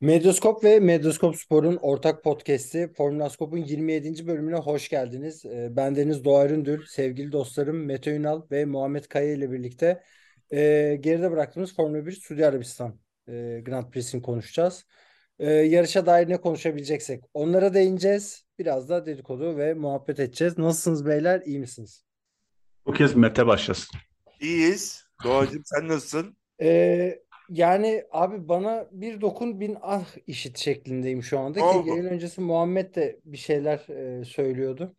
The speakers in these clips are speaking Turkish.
Medyaskop ve Medyaskop Spor'un ortak podcast'i Formula Scope'un 27. bölümüne hoş geldiniz. Ee, Ben Deniz Doğa Üründül, sevgili dostlarım Mete Ünal ve Muhammed Kaya ile birlikte e, geride bıraktığımız Formula 1 Suudi Arabistan e, Grand Prix'sini konuşacağız. E, yarışa dair ne konuşabileceksek onlara değineceğiz. Biraz da dedikodu ve muhabbet edeceğiz. Nasılsınız beyler? İyi misiniz? Bu kez Mete başlasın. İyiyiz. Doğacığım sen nasılsın? Ee, yani abi bana bir dokun bin ah işit şeklindeyim şu anda ki oldu? yayın öncesi Muhammed de bir şeyler e, söylüyordu.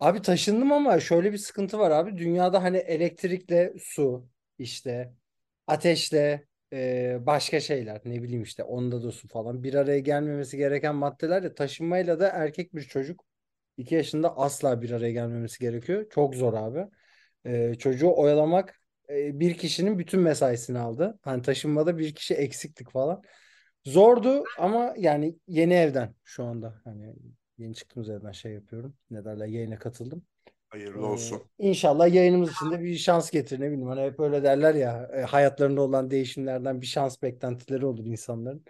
Abi taşındım ama şöyle bir sıkıntı var abi. Dünyada hani elektrikle su işte ateşle e, başka şeyler ne bileyim işte onda da su falan bir araya gelmemesi gereken maddeler ya taşınmayla da erkek bir çocuk 2 yaşında asla bir araya gelmemesi gerekiyor. Çok zor abi. E, çocuğu oyalamak e, bir kişinin bütün mesaisini aldı. Hani taşınmada bir kişi eksiktik falan. Zordu ama yani yeni evden şu anda hani yeni çıktığımız evden şey yapıyorum. Ne derler yayına katıldım. Hayırlı Ee, olsun. İnşallah yayınımız için de bir şans getirir ne bileyim hani hep öyle derler ya e, hayatlarında olan değişimlerden bir şans beklentileri olur insanların.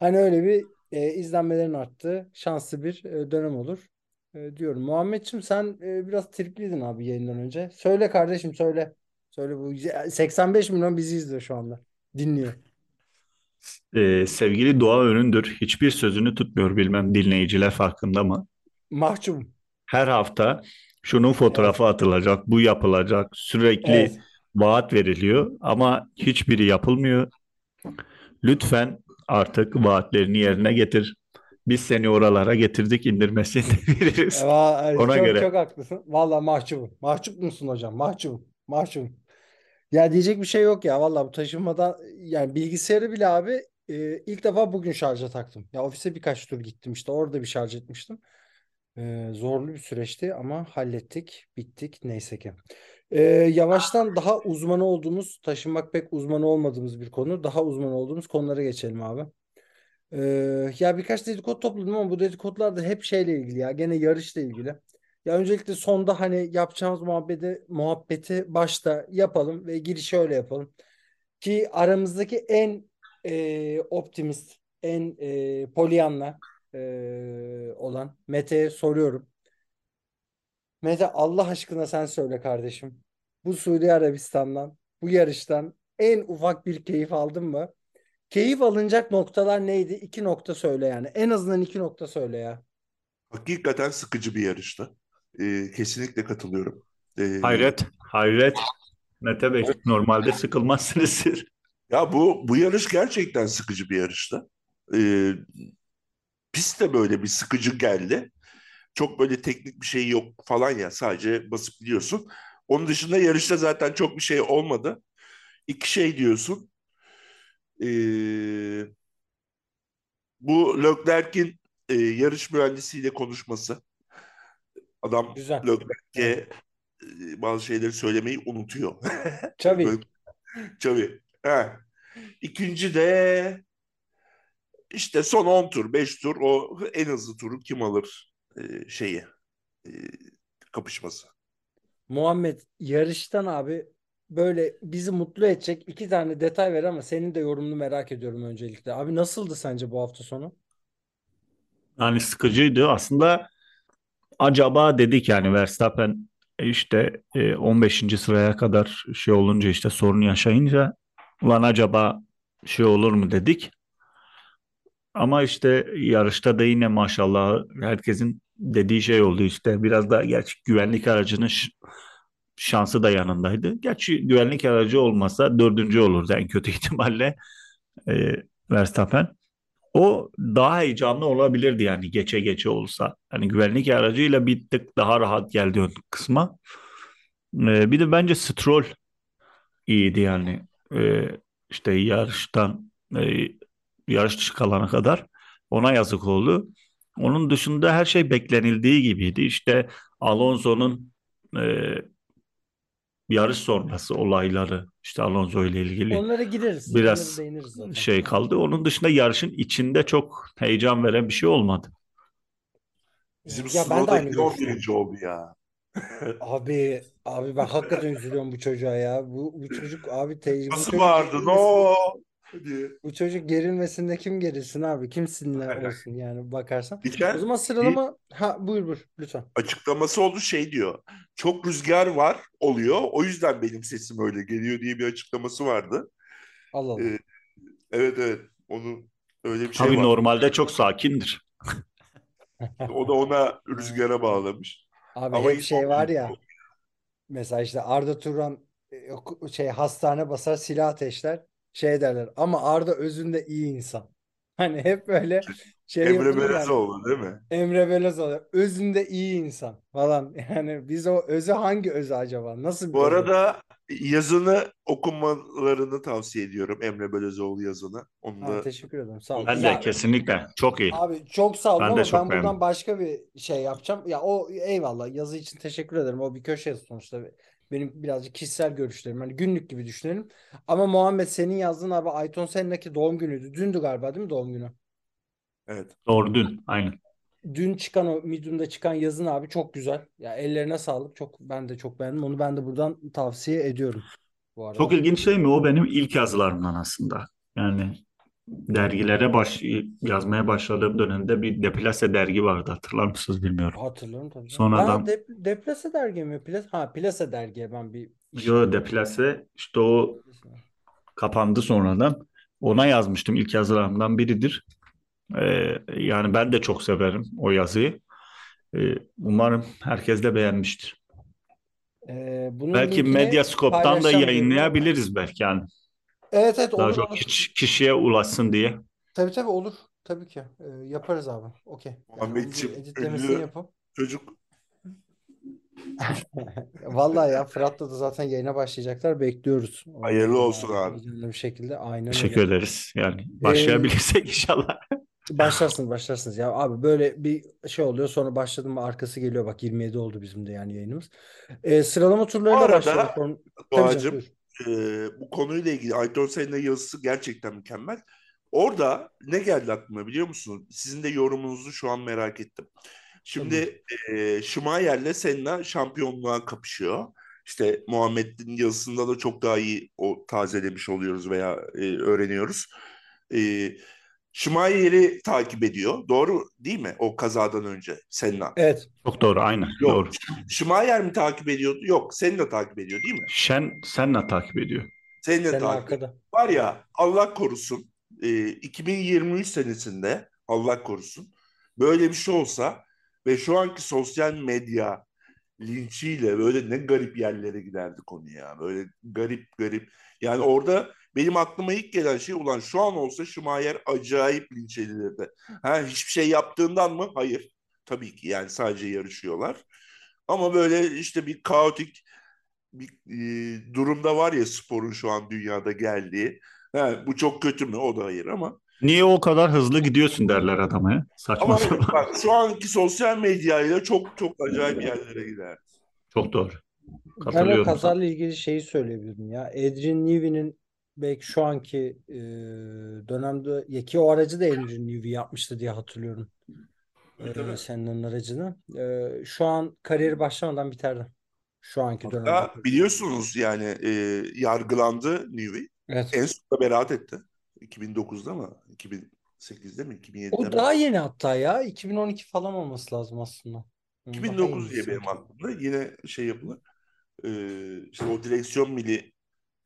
Hani öyle bir e, izlenmelerin arttığı şanslı bir e, dönem olur e, diyorum. Muhammedciğim sen e, biraz tripliydin abi yayından önce. Söyle kardeşim söyle. Söyle bu 85 milyon bizi izliyor şu anda. Dinliyor. Ee, sevgili Doğa Önündür hiçbir sözünü tutmuyor bilmem dinleyiciler farkında mı? Mahcubum. Her hafta şunun fotoğrafı atılacak, bu yapılacak, sürekli Evet. vaat veriliyor ama hiçbiri yapılmıyor. Lütfen artık vaatlerini yerine getir. Biz seni oralara getirdik indirmesini veririz. Ona çok göre. çok haklısın. Vallahi mahcubum. Mahcup musun hocam? Mahcubum. Mahcubum. Ya diyecek bir şey yok ya. Vallahi bu taşınmadan yani bilgisayarı bile abi e, ilk defa bugün şarja taktım. Ya ofise birkaç tur gittim işte orada bir şarj etmiştim. E, zorlu bir süreçti ama hallettik, bittik neyse ki. E, yavaştan daha uzmanı olduğumuz, taşınmak pek uzmanı olmadığımız bir konu. Daha uzman olduğumuz konulara geçelim abi. Ee, ya birkaç dedikodu topladım ama bu dedikodular da hep şeyle ilgili ya. Gene yarışla ilgili. Ya öncelikle sonda hani yapacağımız muhabbeti, muhabbeti başta yapalım ve girişi öyle yapalım. Ki aramızdaki en e, optimist, en e, Pollyanna e, olan Mete'ye soruyorum. Mete Allah aşkına sen söyle kardeşim. Bu Suudi Arabistan'dan, bu yarıştan en ufak bir keyif aldın mı? Keyif alınacak noktalar neydi? İki nokta söyle yani. En azından iki nokta söyle ya. Hakikaten sıkıcı bir yarıştı. Ee, kesinlikle katılıyorum. Ee, Hayret, hayret. Mete Bey, normalde sıkılmazsınız siz. Ya bu bu yarış gerçekten sıkıcı bir yarıştı. Ee, pist de böyle bir sıkıcı geldi. Çok böyle teknik bir şey yok falan ya. Sadece basıp gidiyorsun. Onun dışında yarışta zaten çok bir şey olmadı. İki şey diyorsun. Ee, bu Leclerc'in e, yarış mühendisiyle konuşması. Adam Güzel. Leclerc'e e, bazı şeyleri söylemeyi unutuyor. Tabii. Tabii. Ha. İkinci de işte son 10 tur, 5 tur o en hızlı turu kim alır e, şeyi e, kapışması. Muhammed yarıştan abi böyle bizi mutlu edecek iki tane detay ver ama senin de yorumunu merak ediyorum öncelikle. Abi nasıldı sence bu hafta sonu? Yani sıkıcıydı. Aslında acaba dedik yani Verstappen e, işte e, 15. sıraya kadar şey olunca işte sorun yaşayınca ulan acaba şey olur mu dedik. Ama işte yarışta da yine maşallah herkesin dediği şey oldu işte biraz da gerçi güvenlik aracının şansı da yanındaydı. Gerçi güvenlik aracı olmasa dördüncü olurdu en kötü ihtimalle e, Verstappen. O daha heyecanlı olabilirdi yani geçe geçe olsa. Hani güvenlik aracıyla bir tık daha rahat geldi ön kısma. Ee, bir de bence Stroll iyiydi yani. Ee, işte yarıştan e, yarış çıkılana kadar ona yazık oldu. Onun dışında her şey beklenildiği gibiydi. İşte Alonso'nun e, yarış sonrası olayları, işte Alonso ile ilgili Onlara gireriz. biraz Onlara zaten. şey kaldı. Onun dışında yarışın içinde çok heyecan veren bir şey olmadı. Bizim Ya ben de aynı yine görüşteyim. 11. oldu ya. Abi abi ben hakikaten üzülüyorum bu çocuğa ya. Bu bu çocuk abi te, bu Nasıl gerilmesin. No! Diye. Bu çocuk gerilmesin de kim gerilsin abi? Kim olsun yani bakarsan. O Geçen zaman sıralama ha buyur buyur lütfen. açıklaması oldu şey diyor. Çok rüzgar var oluyor. O yüzden benim sesim öyle geliyor diye bir açıklaması vardı. Allah Allah. Ee, evet evet. Onu öyle bir şey Tabii var. normalde çok sakindir. O da ona rüzgara bağlamış. Abi Ama hep şey var ya. Mesela işte Arda Turan e, şey hastane basar silah ateşler şey derler ama Arda özünde iyi insan. Hani hep böyle şey Emre. Belezoğlu değil mi? Emre Belözoğlu özünde iyi insan falan. Yani biz o özü hangi özü acaba? Nasıl bir Bu özü? arada yazını okumalarını tavsiye ediyorum. Emre Belezoğlu yazını. Onu Ha, da teşekkür ederim. Sağ ol. Ben de kesinlikle çok iyi. abi çok sağ olun Ben de ama çok ben buradan başka bir şey yapacağım. Ya o eyvallah yazı için teşekkür ederim. O bir köşe yazı sonuçta. Benim birazcık kişisel görüşlerim. Hani günlük gibi düşünelim. Ama Muhammed senin yazdığın abi Ayton Senna'ki doğum günüydü. Dündü galiba değil mi doğum günü? evet. Doğru dün. Aynen. Dün çıkan o Medium'da çıkan yazın abi çok güzel. Ya ellerine sağlık. Çok ben de çok beğendim. Onu ben de buradan tavsiye ediyorum bu arada. Çok ilginç şey mi? O benim ilk yazılarımdan aslında. Yani dergilere baş yazmaya başladığım dönemde bir Deplase dergi vardı. Hatırlar mısınız bilmiyorum. Hatırlıyorum tabii. Sonradan- Ha, Dep Deplase dergi mi? Plas ha Plase dergiye ben bir Yo Deplase işte o kapandı sonradan. Ona yazmıştım. İlk yazılarımdan biridir. Ee, yani ben de çok severim o yazıyı. Ee, umarım herkes de beğenmiştir. Ee, bunun Belki Medyascope'dan da yayınlayabiliriz belki yani. Evet evet Daha olur çok olur. kiş- kişiye ulaşsın diye. Tabii tabii olur. Tabii ki. Ee, yaparız abi. Okey. Yani onu bir editlemesini ünlü-. Çocuk Vallahi ya Fırat'la da zaten yayına başlayacaklar. Bekliyoruz. Hayırlı sonra olsun abi. heyecanlı bir şekilde. Aynen Teşekkür öyle. ederiz. Yani başlayabilirsek inşallah. Başlarsınız başlarsınız ya abi böyle bir şey oluyor sonra başladım mı arkası geliyor bak 27 oldu bizim de yani yayınımız. Ee, sıralama turlarıyla arada başlayalım. Kon- Tabii canım, buyur. E, bu konuyla ilgili Ayton Senna yazısı gerçekten mükemmel. Orada ne geldi aklıma biliyor musunuz? Sizin de yorumunuzu şu an merak ettim. Şimdi e, Schumacher'le Senna şampiyonluğa kapışıyor. İşte Muhammed'in yazısında da çok daha iyi o tazelemiş oluyoruz veya e, öğreniyoruz. E, Schumacher'i takip ediyor. Doğru değil mi? O kazadan önce Senna. Evet. Çok doğru. Aynen. Yok. Doğru. Schumacher mi takip ediyordu? Yok. Senna takip ediyor değil mi? Şen senle takip ediyor. Senna Senin takip arkada. Var ya Allah korusun e, 2023 senesinde Allah korusun böyle bir şey olsa ve şu anki sosyal medya linçiyle böyle ne garip yerlere giderdi konu ya. Böyle garip garip. Yani orada benim aklıma ilk gelen şey ulan şu an olsa Schumacher acayip linç edilirdi. Ha, hiçbir şey yaptığından mı? Hayır. Tabii ki yani sadece yarışıyorlar. Ama böyle işte bir kaotik bir e, durumda var ya sporun şu an dünyada geldiği. Ha, bu çok kötü mü? O da hayır ama. Niye o kadar hızlı gidiyorsun derler adama ya. Saçma Ama sapan. bak şu anki sosyal medyayla çok çok acayip yerlere gider. Çok doğru. Ben o sana. kazayla ilgili şeyi söyleyebilirim ya. Adrian Newey'nin belki şu anki e, dönemde ya ki o aracı da Adrian Newey yapmıştı diye hatırlıyorum. Evet, E, evet. Senna'nın aracını. E, şu an kariyeri başlamadan biterdi. Şu anki dönemde. Ya biliyorsunuz yani e, yargılandı Newey. Evet. En sonunda beraat etti. 2009'da mı? 2008'de mi? 2007'de O mi? daha yeni hatta ya. 2012 falan olması lazım aslında. Hı, daha 2009 yeni diye benim aklımda. Yine şey yapılır. E, işte o direksiyon mili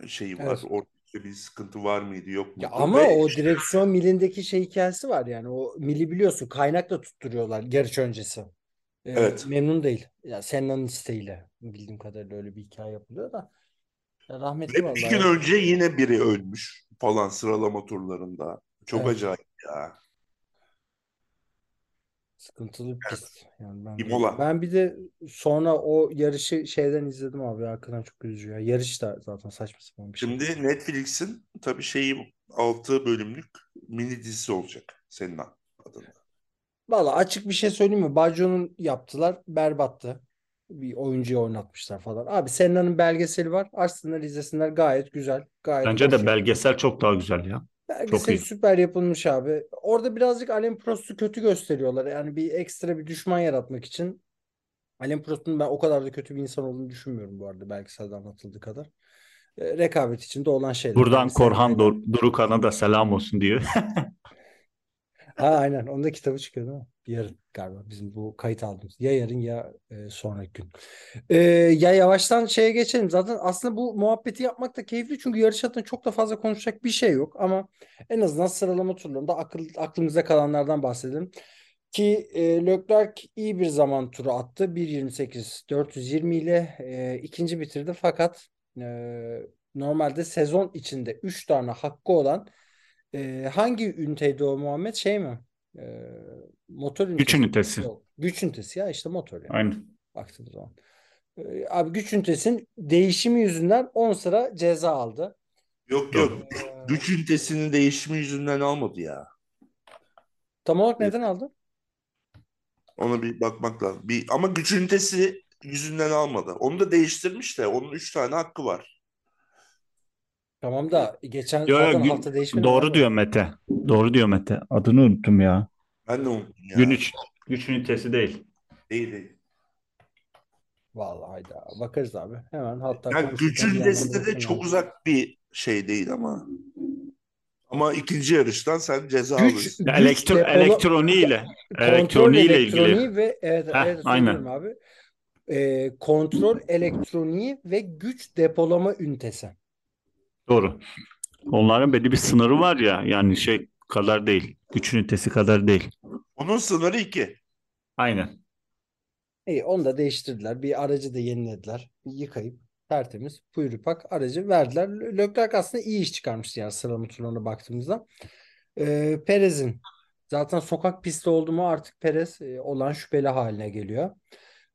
şeyi var. Evet. Orada bir sıkıntı var mıydı yok Ya muydu? ama Ve o işte- direksiyon milindeki şey hikayesi var yani. O mili biliyorsun kaynakla tutturuyorlar yarış öncesi. Ee, Evet. memnun değil. Ya Senna'nın isteğiyle bildiğim kadarıyla öyle bir hikaye yapılıyor da. Ya rahmetli Ve vallahi. bir gün ya. önce yine biri ölmüş falan sıralama turlarında. Çok Evet. acayip ya. Sıkıntılı bir pist. Yani ben, Imola. ben bir de sonra o yarışı şeyden izledim abi. Arkadan çok üzücü ya. Yarış da zaten saçma sapan bir şey. Şimdi Netflix'in tabii şeyi 6 bölümlük mini dizisi olacak Senna adında. Valla açık bir şey söyleyeyim mi? Baggio'nun yaptılar. Berbattı. Bir oyuncuyu oynatmışlar falan. Abi Senna'nın belgeseli var. Açsınlar izlesinler. Gayet güzel. Gayet Bence de yani. belgesel çok daha güzel ya. Belgesel iyi. süper yapılmış abi. Orada birazcık Alain Prost'u kötü gösteriyorlar. Yani bir ekstra bir düşman yaratmak için. Alain Prost'un ben o kadar da kötü bir insan olduğunu düşünmüyorum bu arada belgeselde anlatıldığı kadar. E, rekabet içinde olan şeyler. Buradan Yani Korhan Dur- Durukan'a da selam olsun diyor. Ha aynen. Onun da kitabı çıkıyor değil mi? Yarın galiba bizim bu kayıt aldığımız. Ya yarın ya e, sonraki gün. E, ya yavaştan şeye geçelim. Zaten aslında bu muhabbeti yapmak da keyifli. Çünkü yarış hakkında çok da fazla konuşacak bir şey yok. Ama en azından sıralama turlarında akıl, aklımızda kalanlardan bahsedelim. Ki e, Leclerc iyi bir zaman turu attı. 1.28 420 ile e, ikinci bitirdi. Fakat e, normalde sezon içinde 3 tane hakkı olan e, hangi üniteydi o Muhammed? Şey mi? E, motor Güç ünitesi. ünitesi. Yok. Güç ünitesi ya işte motor yani. Aynen. Baktığımız zaman. E, abi güç ünitesinin değişimi yüzünden 10 sıra ceza aldı. Yok yok. E, Güç ünitesinin değişimi yüzünden almadı ya. tam olarak neden aldı? Ona bir bakmak lazım. Bir, ama güç ünitesi yüzünden almadı. Onu da değiştirmiş de onun üç tane hakkı var. Tamam da geçen Yo, yo, gün- hafta değişmedi. doğru diyor Mete. Doğru diyor Mete. Adını unuttum ya. Ben de unuttum ya. Gün üç. Güç ünitesi değil. Değil değil. Vallahi hayda. Bakarız abi. Hemen hatta Yani güç ünitesi de bakayım çok uzak bir şey değil ama. Ama ikinci yarıştan sen ceza Güç, alırsın. Güç elektro elektroniğiyle. Elektroniğiyle ilgili. ve evet, Heh, evet aynen. abi. Ee, kontrol elektroniği ve güç depolama ünitesi. Doğru. Onların belli bir sınırı var ya. Yani şey kadar değil. Güç ünitesi kadar değil. Onun sınırı iki. Aynen. İyi, onu da değiştirdiler. Bir aracı da yenilediler. Bir yıkayıp tertemiz puyrupak aracı verdiler. Le- Leclerc aslında iyi iş çıkarmıştı yani sıralama turlarına baktığımızda. Ee, Perez'in zaten sokak pisti oldu mu artık Perez e, olan şüpheli haline geliyor.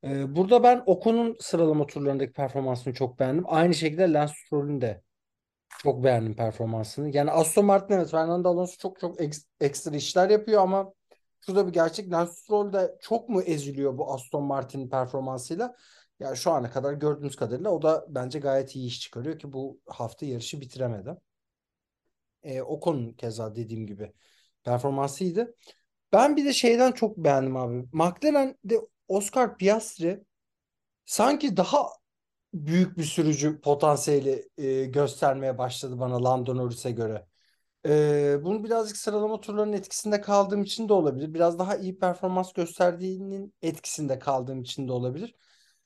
Ee, burada ben Ocon'un sıralama turlarındaki performansını çok beğendim. Aynı şekilde Lance Stroll'ün de çok beğendim performansını. Yani Aston Martin evet Fernando Alonso çok çok eks- ekstra işler yapıyor ama şurada bir gerçek Lance Stroll de çok mu eziliyor bu Aston Martin'in performansıyla? Ya şu ana kadar gördüğümüz kadarıyla o da bence gayet iyi iş çıkarıyor ki bu hafta yarışı bitiremedi. E, Ocon keza dediğim gibi performansıydı. Ben bir de şeyden çok beğendim abi. McLaren'de Oscar Piastri sanki daha büyük bir sürücü potansiyeli e, göstermeye başladı bana Lando Norris'e göre. E, bunu birazcık sıralama turlarının etkisinde kaldığım için de olabilir. Biraz daha iyi performans gösterdiğinin etkisinde kaldığım için de olabilir.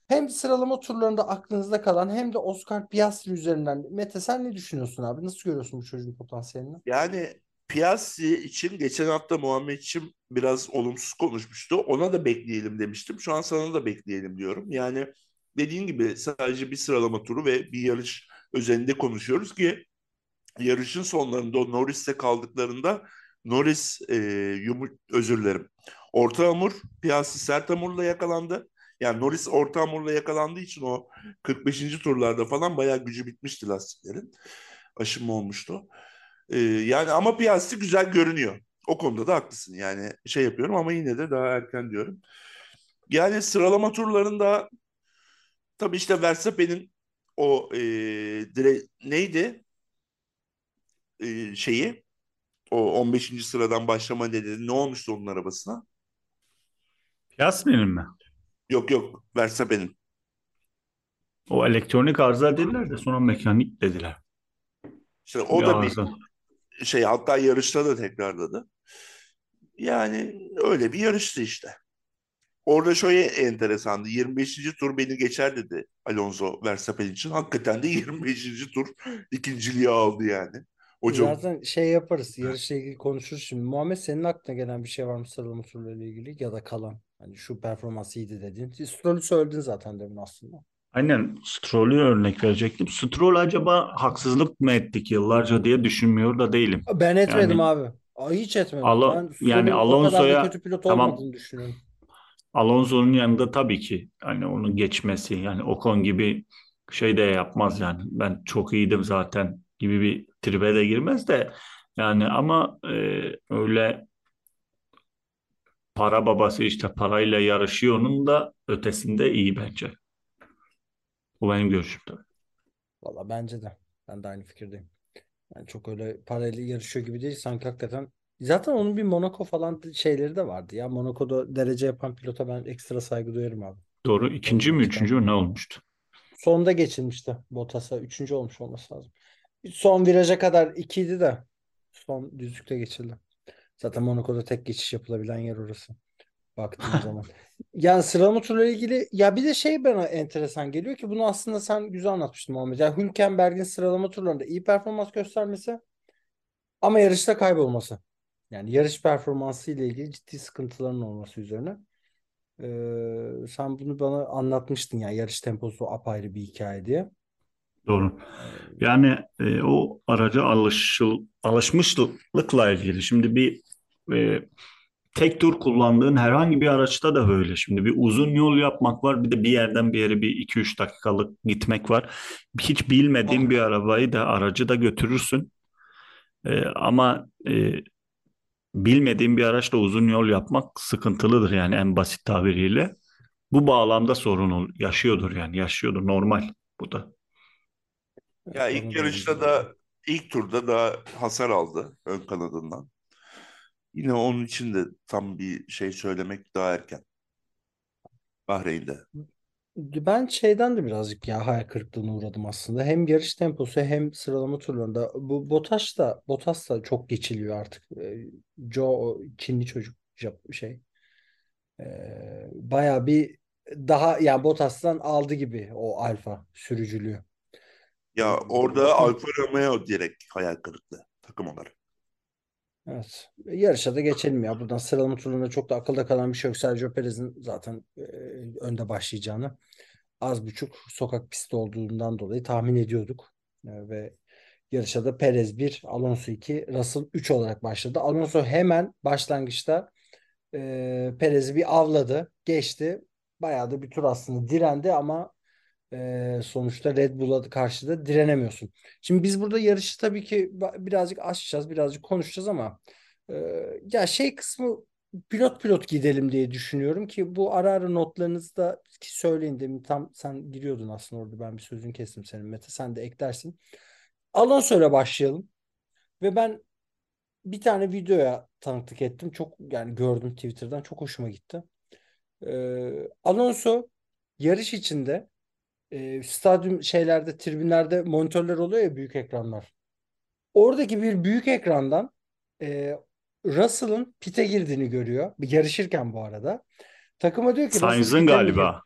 Hem sıralama turlarında aklınızda kalan hem de Oscar Piastri üzerinden. Mete sen ne düşünüyorsun abi? Nasıl görüyorsun bu çocuğun potansiyelini? Yani Piastri için geçen hafta Muhammed için biraz olumsuz konuşmuştu. Ona da bekleyelim demiştim. Şu an sana da bekleyelim diyorum. Yani dediğin gibi sadece bir sıralama turu ve bir yarış özelinde konuşuyoruz ki yarışın sonlarında o Norris'te kaldıklarında Norris e, yumu, özür dilerim. Orta hamur Piastri sert hamurla yakalandı. Yani Norris orta hamurla yakalandığı için o 45. turlarda falan bayağı gücü bitmişti lastiklerin. Aşınma olmuştu. Ee, yani ama Piastri güzel görünüyor. O konuda da haklısın. Yani şey yapıyorum ama yine de daha erken diyorum. Yani sıralama turlarında tabii işte Verstappen'in o e, dire, neydi e, şeyi o 15. sıradan başlama nedeni ne olmuştu onun arabasına? Piastri'nin mi? Yok yok Verstappen'in. O elektronik arıza dediler de sonra mekanik dediler. İşte o Bir da bir arıza. şey hatta yarışta da tekrarladı. Yani öyle bir yarıştı işte. Orada şöyle enteresandı. 25. tur beni geçer dedi Alonso Verstappen için. Hakikaten de 25. tur ikinciliği aldı yani. Çok Zaten şey yaparız. Yarışla ilgili konuşuruz şimdi. Muhammed senin aklına gelen bir şey var mı sıralama turlarıyla ilgili ya da kalan? Hani şu performans iyiydi dediğin. Stroll'ü söyledin zaten demin aslında. Aynen Stroll'ü örnek verecektim. Stroll acaba haksızlık mı ettik yıllarca diye düşünmüyor da değilim. Ben etmedim Yani- abi. Hiç etmedim. Alo- Ben Stroll'ün yani Alonso'ya- kötü pilot tamam. olmadığını düşünüyorum. Alonso'nun yanında tabii ki hani onun geçmesi yani Ocon gibi şey de yapmaz yani. Ben çok iyiydim zaten gibi bir tribe de girmez de yani ama e, öyle para babası işte parayla yarışıyor'nun da ötesinde iyi bence. Bu benim görüşüm tabii. Valla bence de. Ben de aynı fikirdeyim. Yani çok öyle parayla yarışıyor gibi değil. Sanki hakikaten zaten onun bir Monaco falan şeyleri de vardı ya. Monaco'da derece yapan pilota ben ekstra saygı duyarım abi. Doğru. ikinci mi üçüncü mü ne olmuştu? Sonda geçilmişti Bottas'a. Üçüncü olmuş olması lazım. Son viraja kadar ikiydi de son düzlükte geçildi. Zaten Monaco'da tek geçiş yapılabilen yer orası. Baktığım zaman. Yani sıralama turları ilgili ya bir de şey bana enteresan geliyor ki bunu aslında sen güzel anlatmıştın Muhammed. Yani Hülkenberg'in sıralama turlarında iyi performans göstermesi ama yarışta kaybolması. Yani yarış performansı ile ilgili ciddi sıkıntıların olması üzerine. Ee, sen bunu bana anlatmıştın ya yarış temposu apayrı bir hikaye diye. Doğru. Yani e, o araca alışıl, alışmışlıkla ilgili. Şimdi bir e, tek tur kullandığın herhangi bir araçta da böyle. Şimdi bir uzun yol yapmak var. Bir de bir yerden bir yere bir 2-3 dakikalık gitmek var. Hiç bilmediğin bir arabayı da aracı da götürürsün. E, ama e, bilmediğin bir araçla uzun yol yapmak sıkıntılıdır yani en basit tabiriyle. Bu bağlamda sorun yaşıyordur yani yaşıyordur normal bu da. Ya Onu ilk yarışta da ilk turda da hasar aldı ön kanadından. Yine onun için de tam bir şey söylemek daha erken. Bahreyn'de. Ben şeyden de birazcık ya hayal kırıklığına uğradım aslında. Hem yarış temposu hem sıralama turlarında. Bu Bottas da Bottas da çok geçiliyor artık. Ee, Joe Çinli çocuk şey. Ee, bayağı bir daha yani Bottas'tan aldı gibi o alfa sürücülüğü. Ya orada Alfa Romeo direkt hayal kırıklığı takım olarak. Evet. Yarışa da geçelim ya. Buradan sıralama turlarında çok da akılda kalan bir şey yok. Sergio Perez'in zaten e, önde başlayacağını az buçuk sokak pisti olduğundan dolayı tahmin ediyorduk. E, ve yarışa da Perez 1, Alonso 2, Russell 3 olarak başladı. Alonso hemen başlangıçta e, Perez'i bir avladı, geçti. Bayağı da bir tur aslında direndi ama e, sonuçta Red Bull'a karşı da direnemiyorsun. Şimdi biz burada yarışı tabii ki birazcık açacağız, birazcık konuşacağız ama e, ya şey kısmı pilot pilot gidelim diye düşünüyorum ki bu ara ara notlarınızda ki söyleyin demin tam sen giriyordun aslında orada ben bir sözün kestim senin Mete sen de eklersin. Alonso'yla başlayalım ve ben bir tane videoya tanıklık ettim. Çok yani gördüm Twitter'dan çok hoşuma gitti. Ee, Alonso yarış içinde e, stadyum şeylerde tribünlerde monitörler oluyor ya büyük ekranlar. Oradaki bir büyük ekrandan e, Russell'ın pite girdiğini görüyor. Yarışırken bu arada. Takıma diyor ki Sainz'ın galiba.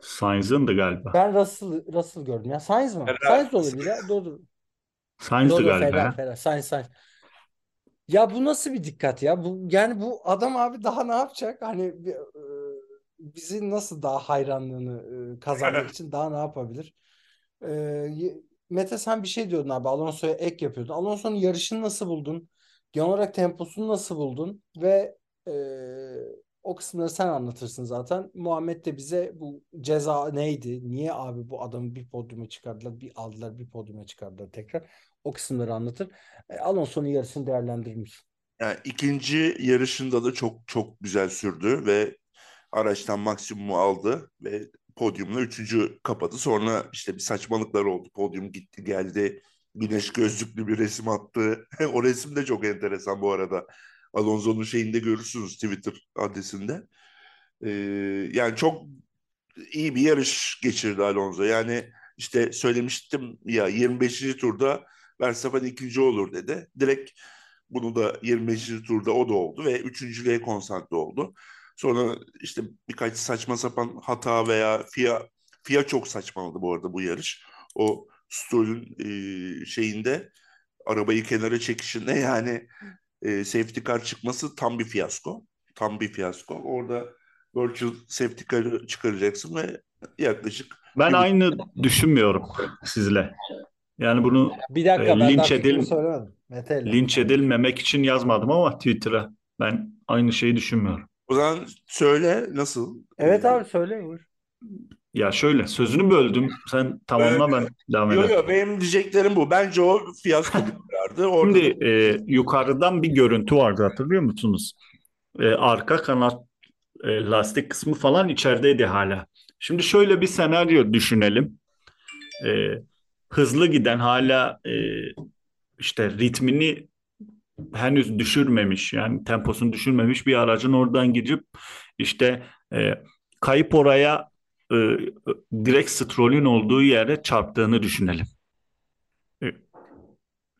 Sainz'ındı galiba. Ben Russell, Russell gördüm ya. Sainz mi? Sainz de olabilir ya. Doğru. Sainz'dı Doğru, galiba Ferrari, ya. Ferrari. Sainz, Sainz. Ya bu nasıl bir dikkat ya? Bu yani bu adam abi daha ne yapacak? Hani bir, bizi nasıl daha hayranlığını e, kazanmak için daha ne yapabilir? E, Mete sen bir şey diyordun abi. Alonso'ya ek yapıyordun. Alonso'nun yarışını nasıl buldun? Genel olarak temposunu nasıl buldun? Ve e, o kısımları sen anlatırsın zaten. Muhammed de bize bu ceza neydi? Niye abi bu adamı bir podyuma çıkardılar, bir aldılar, bir podyuma çıkardılar tekrar. O kısımları anlatır. E, Alonso'nun yarısını değerlendirir misin? Yani ikinci yarışında da çok çok güzel sürdü ve araçtan maksimumu aldı ve podyumla üçüncü kapadı. Sonra işte bir saçmalıklar oldu. Podyum gitti geldi. Güneş gözlüklü bir resim attı. o resim de çok enteresan bu arada. Alonso'nun şeyinde görürsünüz Twitter adresinde. Ee, yani çok iyi bir yarış geçirdi Alonso. Yani işte söylemiştim ya 25. turda Verstappen ikinci olur dedi. Direkt bunu da 25. turda o da oldu ve üçüncülüğe konsantre oldu. Sonra işte birkaç saçma sapan hata veya FIA FIA çok saçmaladı bu arada bu yarış. O Stroll'ün e, şeyinde arabayı kenara çekişinde yani e, safety car çıkması tam bir fiyasko. Tam bir fiyasko. Orada virtual safety car'ı çıkaracaksın ve yaklaşık Ben bir- aynı düşünmüyorum sizle. Yani bunu Bir dakika E, ben daha linç edil- linç edilmemek için yazmadım ama Twitter'a ben aynı şeyi düşünmüyorum. O zaman söyle nasıl? Evet abi söyle buyur. Ya şöyle sözünü böldüm. Sen tamamla ben devam Yok ederim. yok benim diyeceklerim bu. Bence o fiyasko. Orada Şimdi e, yukarıdan bir görüntü vardı hatırlıyor musunuz? e, arka kanat e, lastik kısmı falan içerideydi hala. Şimdi şöyle bir senaryo düşünelim. E, hızlı giden hala e, işte ritmini henüz düşürmemiş yani temposunu düşürmemiş bir aracın oradan gidip işte e, kayıp oraya e, direkt Stroll'ün olduğu yere çarptığını düşünelim. E,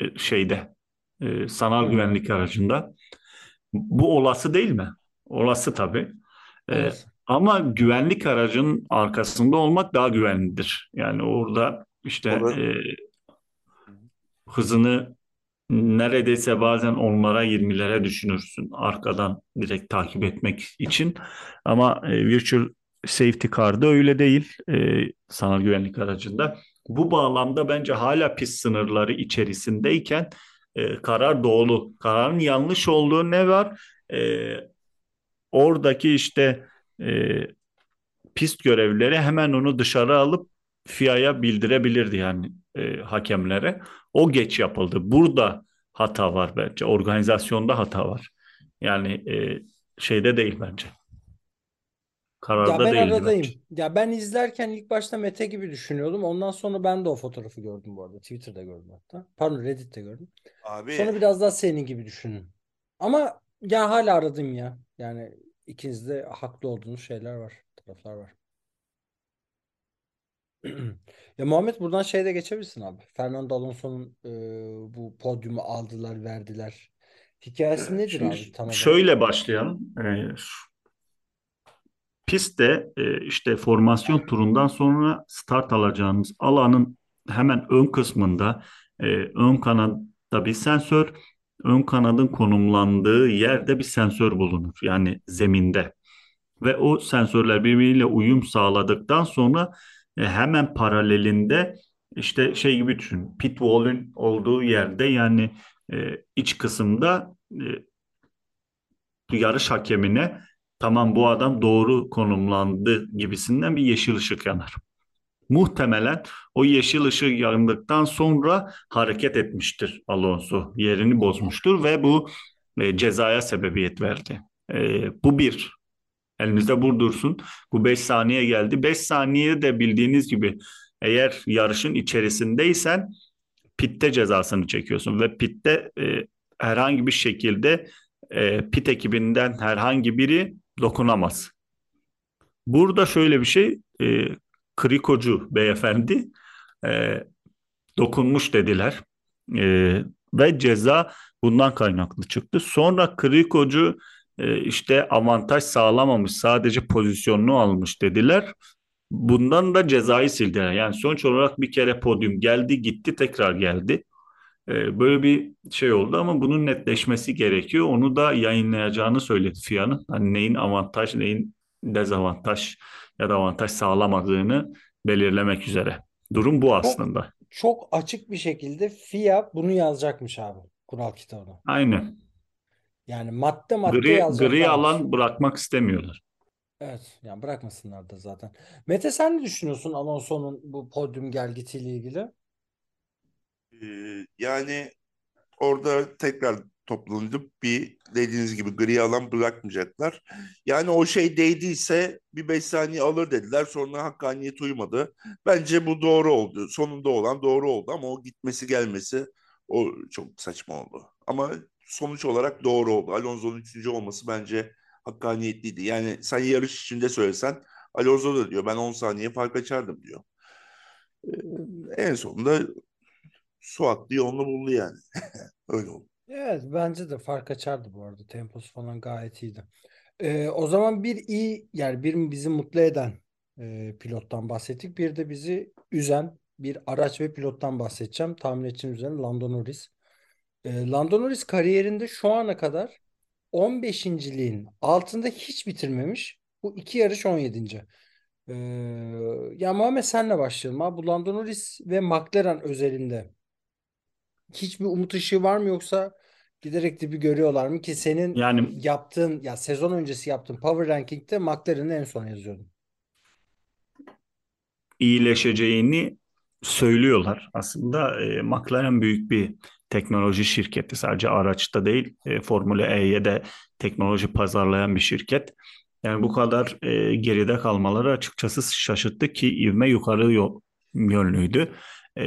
e, şeyde e, sanal güvenlik aracında. Bu olası değil mi? Olası tabii. E, Olası. ama güvenlik aracının arkasında olmak daha güvenlidir. Yani orada işte Olur. e, hızını neredeyse bazen onlara 20'lere düşünürsün arkadan direkt takip etmek için. Ama e, Virtual Safety Car'da öyle değil e, sanal güvenlik aracında. Bu bağlamda bence hala pist sınırları içerisindeyken e, karar doğru. Kararın yanlış olduğu ne var? E, oradaki işte e, pist görevlileri hemen onu dışarı alıp FIA'ya bildirebilirdi yani e, hakemlere. O geç yapıldı. Burada hata var bence. Organizasyonda hata var. Yani e, şeyde değil bence. Ya Kararda ben değildi aradayım. bence. Ya ben izlerken ilk başta Mete gibi düşünüyordum. Ondan sonra ben de o fotoğrafı gördüm bu arada. Twitter'da gördüm hatta. Pardon Reddit'te gördüm. Abi Sonra biraz daha senin gibi düşündüm. Ama ya hala aradım ya. Yani ikiniz de haklı olduğunuz şeyler var. Taraflar var. Ya Muhammed buradan şeye de geçebilirsin abi. Fernando Alonso'nun e, bu podyumu aldılar, verdiler. Hikayesi nedir Şimdi abi tam olarak? Şöyle başlayalım. E, pistte e, işte formasyon turundan sonra start alacağımız alanın hemen ön kısmında e, ön kanatta bir sensör, ön kanadın konumlandığı yerde bir sensör bulunur. Yani zeminde. Ve o sensörler birbiriyle uyum sağladıktan sonra hemen paralelinde işte şey gibi düşün. Pit wall'ün olduğu yerde yani e, iç kısımda e, yarış hakemine tamam bu adam doğru konumlandı gibisinden bir yeşil ışık yanar. Muhtemelen o yeşil ışık yandıktan sonra hareket etmiştir Alonso. Yerini bozmuştur ve bu e, cezaya sebebiyet verdi. E, bu bir. Elimizde bu dursun. Bu 5 saniye geldi. 5 saniye de bildiğiniz gibi eğer yarışın içerisindeysen pitte cezasını çekiyorsun ve pitte e, herhangi bir şekilde e, pit ekibinden herhangi biri dokunamaz. Burada şöyle bir şey, e, Krikocu beyefendi e, dokunmuş dediler E, ve ceza bundan kaynaklı çıktı. Sonra Krikocu işte avantaj sağlamamış, sadece pozisyonunu almış dediler. Bundan da cezayı sildiler. Yani sonuç olarak bir kere podyum geldi, gitti, tekrar geldi. E, böyle bir şey oldu ama bunun netleşmesi gerekiyor. Onu da yayınlayacağını söyledi FIA'nın. Hani neyin avantaj, neyin dezavantaj ya da avantaj sağlamadığını belirlemek üzere. Durum bu Çok aslında. çok açık bir şekilde FIA bunu yazacakmış abi kural kitabına. Aynı. Yani madde madde Gri, gri yazacaklarmış. alan bırakmak istemiyorlar. Evet, yani bırakmasınlar da zaten. Mete sen ne düşünüyorsun Alonso'nun bu podyum gelgitiyle ilgili? e, yani orada tekrar toplanıp bir dediğiniz gibi gri alan bırakmayacaklar. Yani o şey değdiyse bir beş saniye alır dediler. Sonra hakkaniyet uymadı. Bence bu doğru oldu. Sonunda olan doğru oldu ama o gitmesi gelmesi o çok saçma oldu. Ama sonuç olarak doğru oldu. Alonso'nun üçüncü olması bence hakkaniyetliydi. Yani sen yarış içinde söylesen Alonso da diyor ben 10 saniye fark açardım diyor. Ee, en sonunda Suat yolunu buldu yani. Öyle oldu. Evet, bence de fark açardı bu arada. Temposu falan gayet iyiydi. Ee, o zaman bir iyi yani bir bizi mutlu eden e, pilottan bahsettik. Bir de bizi üzen bir araç ve pilottan bahsedeceğim. Tahmin edeceğiniz üzere Lando Norris. Ee, Lando Norris kariyerinde şu ana kadar 15.liğin altında hiç bitirmemiş. Bu iki yarış 17. Ee, ya Muhammed senle başlayalım abi. Bu Lando Norris ve McLaren özelinde hiçbir umut ışığı var mı yoksa giderek dibi görüyorlar mı ki senin Yani yaptığın ya sezon öncesi yaptığın Power Ranking'de McLaren'i en son yazıyordun. iyileşeceğini söylüyorlar. Aslında e, McLaren büyük bir teknoloji şirketi. Sadece araçta değil, e, Formula E'ye de teknoloji pazarlayan bir şirket. Yani bu kadar e, geride kalmaları açıkçası şaşırttı ki ivme yukarı yol, yönlüydü. E,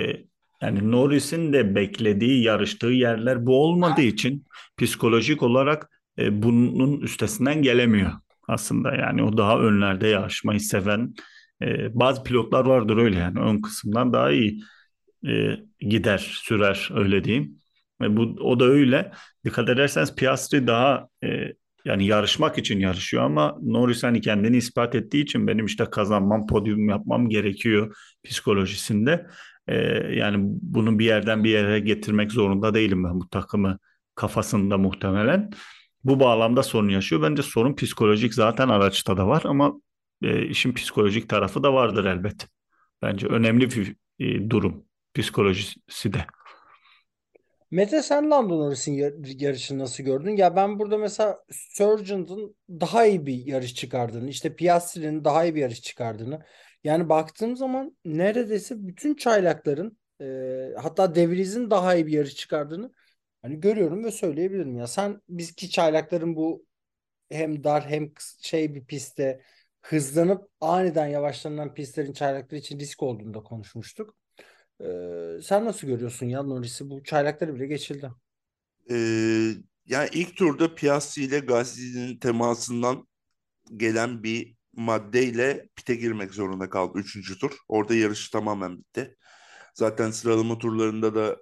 yani Norris'in de beklediği, yarıştığı yerler bu olmadığı için psikolojik olarak e, bunun üstesinden gelemiyor aslında. Yani o daha önlerde yarışmayı seven e, bazı pilotlar vardır öyle yani ön kısımdan daha iyi e, gider, sürer öyle diyeyim. Ve bu o da öyle. Dikkat ederseniz Piastri daha e, yani yarışmak için yarışıyor ama Norris hani kendini ispat ettiği için benim işte kazanmam, podyum yapmam gerekiyor psikolojisinde. E, yani bunu bir yerden bir yere getirmek zorunda değilim ben bu takımı kafasında muhtemelen. Bu bağlamda sorun yaşıyor. Bence sorun psikolojik zaten araçta da var ama e, işin psikolojik tarafı da vardır elbet. Bence önemli bir e, durum psikolojisi de. Mete sen Lando Norris'in yar- yarışını nasıl gördün? Ya ben burada mesela Sargent'ın daha iyi bir yarış çıkardığını, işte Piastri'nin daha iyi bir yarış çıkardığını. Yani baktığım zaman neredeyse bütün çaylakların e, hatta De Vries'in daha iyi bir yarış çıkardığını hani görüyorum ve söyleyebilirim ya. Sen bizki çaylakların bu hem dar hem şey bir pistte hızlanıp aniden yavaşlanan pistlerin çaylaklar için risk olduğunu da konuşmuştuk. Ee, sen nasıl görüyorsun ya Norris'i? Bu çaylakları bile geçildi. Ee, yani ilk turda Piastri ile Gasly'nin temasından gelen bir maddeyle pite girmek zorunda kaldı üçüncü tur. Orada yarış tamamen bitti. Zaten sıralama turlarında da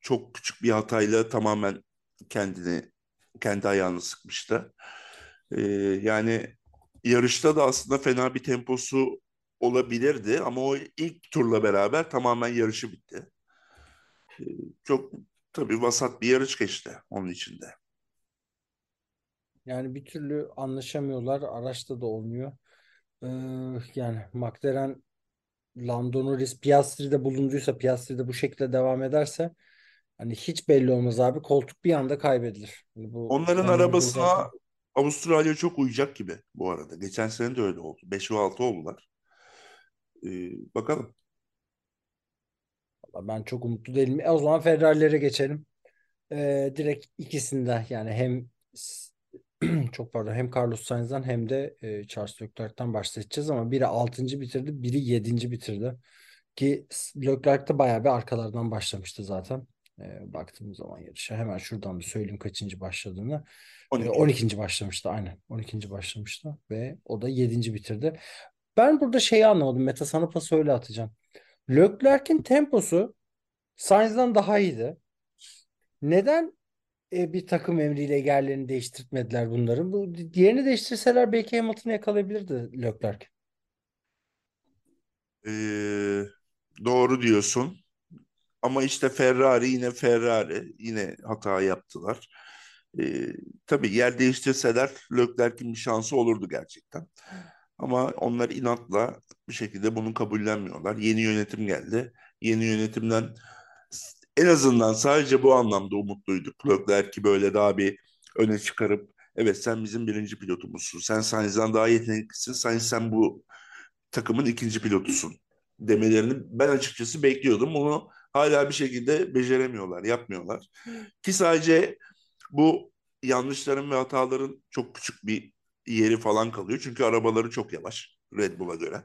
çok küçük bir hatayla tamamen kendini kendi ayağını sıkmıştı. Ee, yani yarışta da aslında fena bir temposu olabilirdi ama o ilk turla beraber tamamen yarışı bitti. Ee, çok tabii vasat bir yarış geçti onun içinde. Yani bir türlü anlaşamıyorlar. Araçta da olmuyor. Ee, yani McLaren Lando Norris Piastri'de bulunduysa Piastri'de bu şekilde devam ederse hani hiç belli olmaz abi. Koltuk bir anda kaybedilir. Yani bu Onların Norris arabasına zaten Avustralya çok uyacak gibi bu arada. Geçen sene de öyle oldu. 5 ve 6 oldular. Ee, bakalım. ben çok umutlu değilim. E, o zaman Ferrari'lere geçelim. Ee, direkt ikisinde yani hem çok pardon hem Carlos Sainz'dan hem de e, Charles Leclerc'ten bahsedeceğiz ama biri 6. bitirdi, biri 7. bitirdi. Ki Leclerc de bayağı bir arkalardan başlamıştı zaten. E, baktığımız zaman yarışa hemen şuradan bir söyleyeyim kaçıncı başladığını. E, 12. 12. başlamıştı aynen. 12. başlamıştı ve o da 7. bitirdi. Ben burada şeyi anlamadım. Meta sana pası öyle atacağım. Leclerc'in temposu Sainz'dan daha iyiydi. Neden e, bir takım emriyle yerlerini değiştirtmediler bunların? Bu diğerini değiştirseler belki Hamilton'ı yakalayabilirdi Leclerc. Ee, doğru diyorsun. Ama işte Ferrari yine Ferrari. Yine hata yaptılar. Ee, tabii yer değiştirseler Leclerc'in bir şansı olurdu gerçekten. Ama onlar inatla bir şekilde bunu kabullenmiyorlar. Yeni yönetim geldi. Yeni yönetimden en azından sadece bu anlamda umutluyduk. Leclerc'i böyle daha bir öne çıkarıp evet sen bizim birinci pilotumuzsun. Sen Sainz'dan daha yeteneklisin. Sainz sen bu takımın ikinci pilotusun demelerini ben açıkçası bekliyordum. Bunu hala bir şekilde beceremiyorlar, yapmıyorlar. Ki sadece bu yanlışların ve hataların çok küçük bir yeri falan kalıyor. Çünkü arabaları çok yavaş Red Bull'a göre.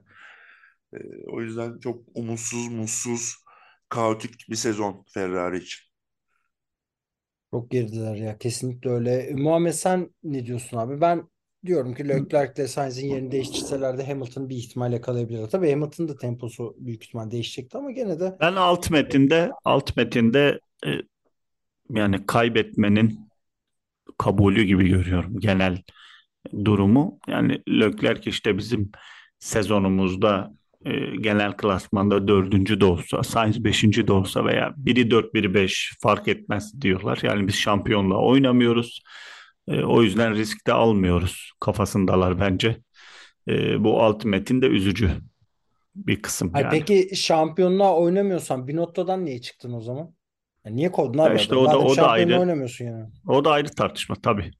Ee, o yüzden çok umutsuz, mutsuz, kaotik bir sezon Ferrari için. Çok geridiler ya. Kesinlikle öyle. E, Muhammed sen ne diyorsun abi? Ben diyorum ki Leclerc ile Sainz'in yerini değiştirseler de Hamilton bir ihtimal yakalayabilirler. Tabii Hamilton'ın da temposu büyük ihtimal değişecekti ama gene de Ben alt metinde alt metinde e, yani kaybetmenin kabulü gibi görüyorum genel durumu. Yani Leclerc işte bizim sezonumuzda e, genel klasmanda dördüncü de olsa, Sainz beşinci de olsa veya biri dört biri beş fark etmez diyorlar. Yani biz şampiyonla oynamıyoruz. E, o yüzden risk de almıyoruz kafasındalar bence. E, bu alt metin de üzücü bir kısım Hayır, yani. peki şampiyonluğa oynamıyorsan Binotto'dan niye çıktın o zaman? Ya niye kovdun Ya abi işte adamı? o da o da ayrı. oynamıyorsun yani. O da ayrı tartışma tabii.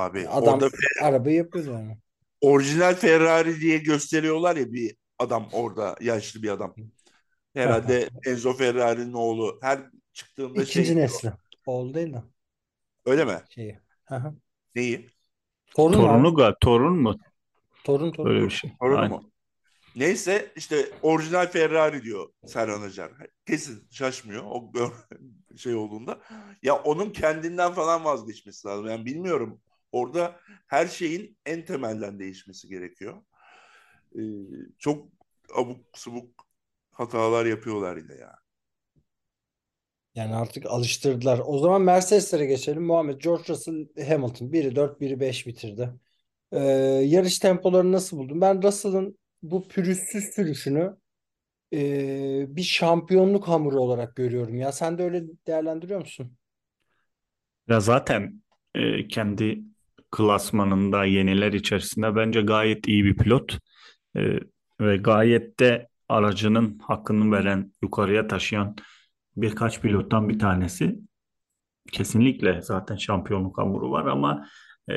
Abi adam orada arabayı yapıyordu yani. orijinal Ferrari diye gösteriyorlar ya bir adam orada yaşlı bir adam. Herhalde Enzo Ferrari'nin oğlu her çıktığında şey İkinci diyor. nesli. Oğlu değil de Öyle mi? şeyi. Aha. Neyi? Torun Torunu abi. ga torun mu? Torun torun. Böyle bir şey. Aynen. mu? Neyse işte orijinal Ferrari diyor Serhan Acar. Kesin şaşmıyor o şey olduğunda. Ya onun kendinden falan vazgeçmesi lazım. Yani bilmiyorum. Orada her şeyin en temelden değişmesi gerekiyor. Ee, çok abuk subuk hatalar yapıyorlar yine ya. Yani artık alıştırdılar. O zaman Mercedes'lere geçelim. Muhammed George Russell Hamilton. Biri 4, biri 5 bitirdi. Ee, yarış tempolarını nasıl buldun? Ben Russell'ın bu pürüzsüz sürüşünü e, bir şampiyonluk hamuru olarak görüyorum ya. Sen de öyle değerlendiriyor musun? Ya zaten e, kendi klasmanında yeniler içerisinde bence gayet iyi bir pilot E, ve gayet de aracının hakkını veren, yukarıya taşıyan birkaç pilottan bir tanesi. Kesinlikle zaten şampiyonluk hamuru var ama e,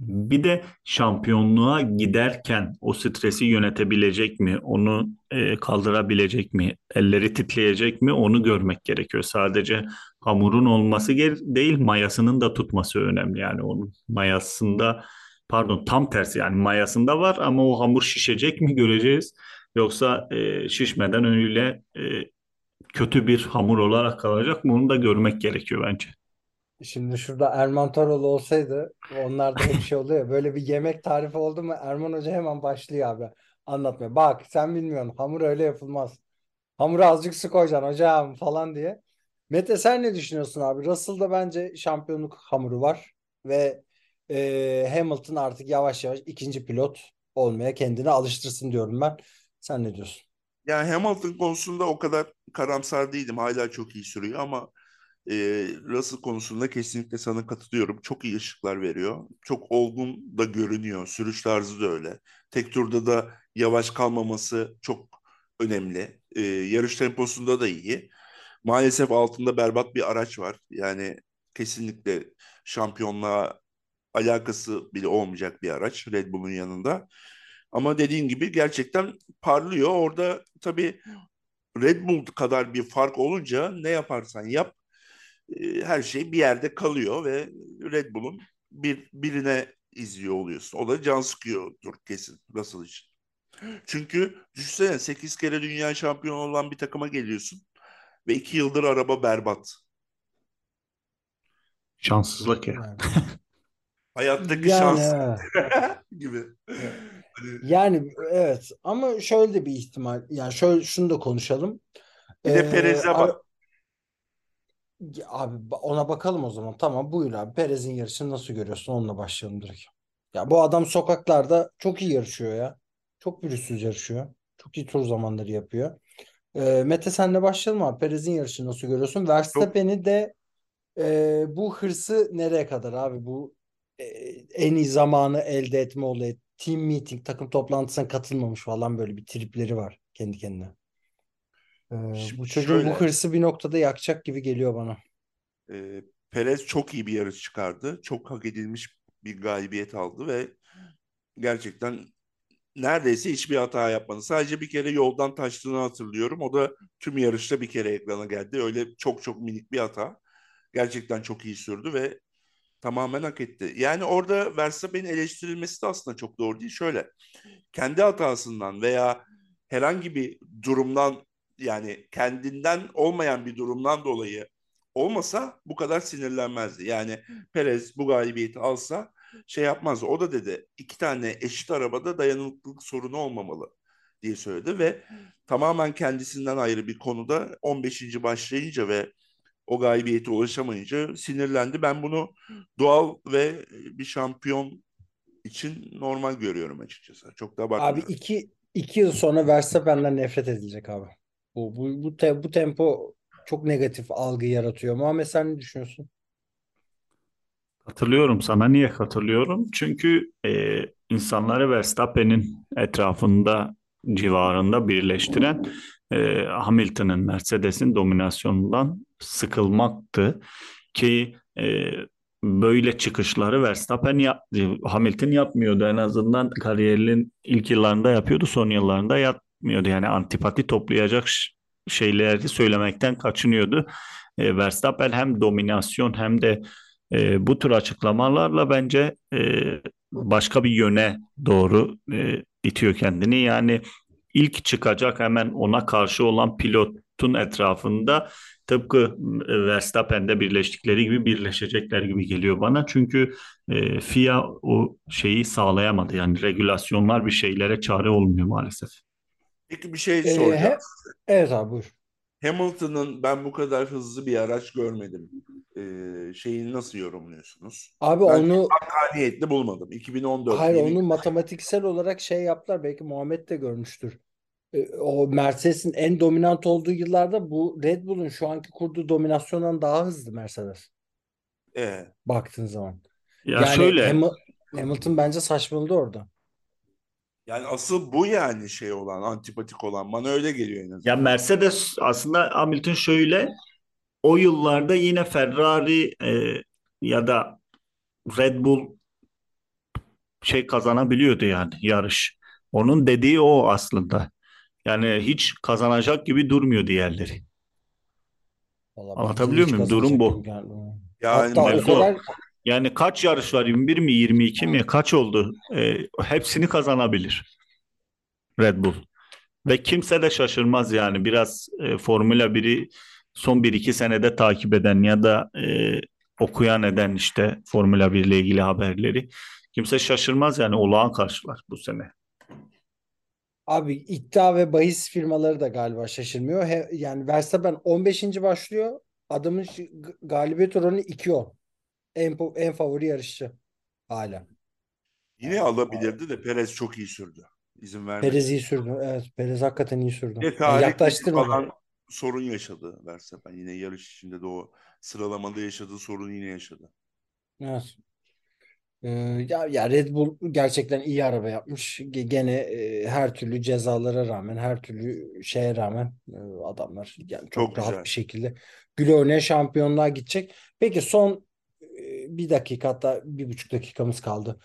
bir de şampiyonluğa giderken o stresi yönetebilecek mi, onu e, kaldırabilecek mi, elleri titreyecek mi onu görmek gerekiyor. Sadece hamurun olması değil, mayasının da tutması önemli. Yani onun mayasında, pardon tam tersi yani mayasında var ama o hamur şişecek mi göreceğiz. Yoksa e, şişmeden öyle e, kötü bir hamur olarak kalacak mı onu da görmek gerekiyor bence. Şimdi şurada Erman Toroğlu olsaydı onlarda hep şey oluyor böyle bir yemek tarifi oldu mu Erman Hoca hemen başlıyor abi anlatmaya. Bak sen bilmiyorsun hamur öyle yapılmaz. Hamura azıcık su koyacaksın hocam falan diye. Mete sen ne düşünüyorsun abi? Russell'da bence şampiyonluk hamuru var ve e, Hamilton artık yavaş yavaş ikinci pilot olmaya kendini alıştırsın diyorum ben. Sen ne diyorsun? Yani Hamilton konusunda o kadar karamsar değilim. Hala çok iyi sürüyor ama e, Russell konusunda kesinlikle sana katılıyorum. Çok iyi ışıklar veriyor. Çok olgun da görünüyor. Sürüş tarzı da öyle. Tek turda da yavaş kalmaması çok önemli. E, yarış temposunda da iyi. Maalesef altında berbat bir araç var. Yani kesinlikle şampiyonluğa alakası bile olmayacak bir araç Red Bull'un yanında. Ama dediğin gibi gerçekten parlıyor. Orada tabii Red Bull kadar bir fark olunca ne yaparsan yap her şey bir yerde kalıyor ve Red Bull'un bir birine izliyor oluyorsun. O da can sıkıyordur kesin Russell için. Çünkü düşünsene 8 kere dünya şampiyonu olan bir takıma geliyorsun ve 2 yıldır araba berbat. Şanssızlık ya. Hayattaki yani, şans evet. gibi. Yani evet ama şöyle de bir ihtimal yani şöyle şunu da konuşalım. bir de Ee, Perez'e ara- bak. Abi ona bakalım o zaman. Tamam buyur abi. Perez'in yarışını nasıl görüyorsun? Onunla başlayalım direkt. Ya bu adam sokaklarda çok iyi yarışıyor ya. Çok pürüzsüz yarışıyor. Çok iyi tur zamanları yapıyor. Ee, Mete senle başlayalım abi. Perez'in yarışını nasıl görüyorsun? Verstappen'i de e, bu hırsı nereye kadar abi? Bu e, en iyi zamanı elde etme olayı. Team meeting, takım toplantısına katılmamış falan böyle bir tripleri var kendi kendine. Ee, Şimdi bu çocuğun bu şöyle. hırsı bir noktada yakacak gibi geliyor bana. E, Perez çok iyi bir yarış çıkardı. Çok hak edilmiş bir galibiyet aldı ve gerçekten neredeyse hiçbir hata yapmadı. Sadece bir kere yoldan taştığını hatırlıyorum. O da tüm yarışta bir kere ekrana geldi. Öyle çok çok minik bir hata. Gerçekten çok iyi sürdü ve tamamen hak etti. Yani orada Verstappen'in eleştirilmesi de aslında çok doğru değil. Şöyle, kendi hatasından veya herhangi bir durumdan yani kendinden olmayan bir durumdan dolayı olmasa bu kadar sinirlenmezdi. Yani Perez bu galibiyeti alsa şey yapmazdı. O da dedi iki tane eşit arabada dayanıklılık sorunu olmamalı diye söyledi ve tamamen kendisinden ayrı bir konuda 15. başlayınca ve o galibiyete ulaşamayınca sinirlendi. Ben bunu doğal ve bir şampiyon için normal görüyorum açıkçası. Çok da Abi bakmıyorum. iki, iki yıl sonra Verstappen'den nefret edilecek abi. Bu, bu, bu, te- bu tempo çok negatif algı yaratıyor. Muhammed sen ne düşünüyorsun? Katılıyorum sana. Niye katılıyorum? Çünkü e, insanları Verstappen'in etrafında, civarında birleştiren e, Hamilton'ın, Mercedes'in dominasyonundan sıkılmaktı. Ki e, böyle çıkışları Verstappen yap, Hamilton yapmıyordu. En azından kariyerinin ilk yıllarında yapıyordu, son yıllarında yapmıyordu. Yani antipati toplayacak şeyleri söylemekten kaçınıyordu. E, Verstappen hem dominasyon hem de E, bu tür açıklamalarla bence e, başka bir yöne doğru e, itiyor kendini. Yani ilk çıkacak hemen ona karşı olan pilotun etrafında tıpkı e, Verstappen'de birleştikleri gibi birleşecekler gibi geliyor bana. Çünkü e, FIA o şeyi sağlayamadı. Yani regülasyonlar bir şeylere çare olmuyor maalesef. Peki bir şey Ee, soracağım. he- evet abi buyur. Hamilton'ın ben bu kadar hızlı bir araç görmedim. Ee, şeyini nasıl yorumluyorsunuz? Abi Ben onu hakkaniyetli bulmadım. 2014 hayır yeni- onu matematiksel olarak şey yaptılar. Belki Muhammed de görmüştür. E, O Mercedes'in en dominant olduğu yıllarda bu Red Bull'un şu anki kurduğu dominasyondan daha hızlı Mercedes Ee, baktığın zaman. Ya Yani şöyle Ham- Hamilton bence saçmaladı orada. Yani asıl bu yani şey olan, antipatik olan. Bana öyle geliyor en azından. Ya Mercedes aslında Hamilton şöyle o yıllarda yine Ferrari e, ya da Red Bull şey kazanabiliyordu yani yarış. Onun dediği o aslında. Yani hiç kazanacak gibi durmuyor diğerleri. Vallahi Anlatabiliyor muyum? Durum bu. Yani Hatta o. kadar Yani kaç yarış var? 21 mi 22 mi? Kaç oldu? E, hepsini kazanabilir Red Bull. Ve kimse de şaşırmaz yani biraz e, Formula 1'i son 1-2 senede takip eden ya da e, okuyan eden işte Formula 1 ile ilgili haberleri. Kimse şaşırmaz yani olağan karşılar bu sene. Abi iddia ve bahis firmaları da galiba şaşırmıyor. He- yani Verstappen 15. başlıyor. Adamın galibiyet oranı 2-10. En, en favori yarışçı hala. Yine alabilirdi de Perez çok iyi sürdü. İzin vermedi. Perez iyi sürdü. Evet Perez hakikaten iyi sürdü. Yani tarih yaklaştırmadı. falan sorun yaşadı Verstappen. Yine yarış içinde de o sıralamada yaşadığı sorunu yine yaşadı. Evet. Ee, ya, ya Red Bull gerçekten iyi araba yapmış. Ge- Gene e, her türlü cezalara rağmen, her türlü şeye rağmen e, adamlar yani çok Çok rahat güzel. bir şekilde güle şampiyonluğa gidecek. Peki son bir dakika hatta bir buçuk dakikamız kaldı.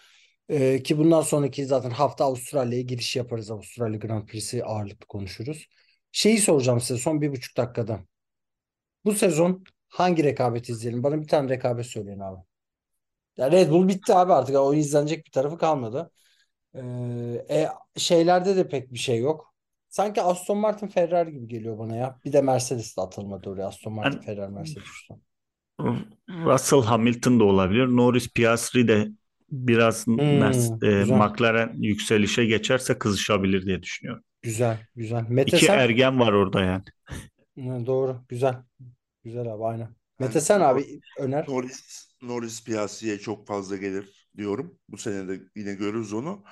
E, ki bundan sonraki zaten hafta Avustralya'ya giriş yaparız. Avustralya Grand Prix'si ağırlıklı konuşuruz. Şeyi soracağım size son bir buçuk dakikada. Bu sezon hangi rekabet izleyelim? Bana bir tane rekabet söyleyin abi. Ya Red Bull bitti abi artık. O izlenecek bir tarafı kalmadı. Ee, e, şeylerde de pek bir şey yok. Sanki Aston Martin Ferrari gibi geliyor bana ya. Bir de Mercedes de atılmadı oraya. Aston Martin Ben- Ferrari Mercedes. Russell Hamilton da olabilir. Norris Piastri de biraz Mer- e, güzel. McLaren yükselişe geçerse kızışabilir diye düşünüyorum. Güzel, güzel. Mete İki sen? ergen var orada yani. Doğru, güzel. Güzel abi, aynen. Mete sen abi öner. Norris, Norris piyasaya çok fazla gelir diyorum. Bu sene de yine görürüz onu.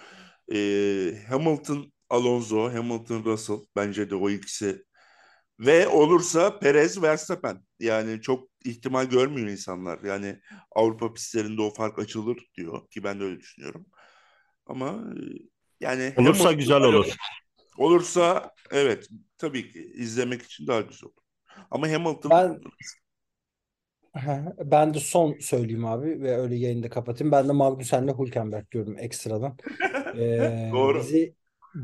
Ee, Hamilton, Alonso, Hamilton, Russell bence de o ikisi. Ve olursa Perez, Verstappen. Yani çok ihtimal görmüyor insanlar. Yani Avrupa pistlerinde o fark açılır diyor ki ben de öyle düşünüyorum. Ama e, yani Olursa Hamilton- güzel olur. Olursa evet tabii ki izlemek için daha güzel olur. Ama Hamilton Ben ben de son söyleyeyim abi ve öyle yayını da kapatayım. Ben de Magnussen'le Hülkenberg diyorum ekstradan. Ee, Doğru. bizi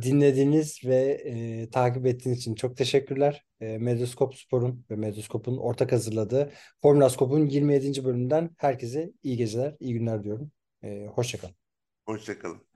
dinlediğiniz ve e, takip ettiğiniz için çok teşekkürler. E, Medyaskop Spor'un ve Medyaskop'un ortak hazırladığı Formula Skop'un 27. bölümünden herkese iyi geceler, iyi günler diyorum. E, hoşça kalın. hoşçakalın.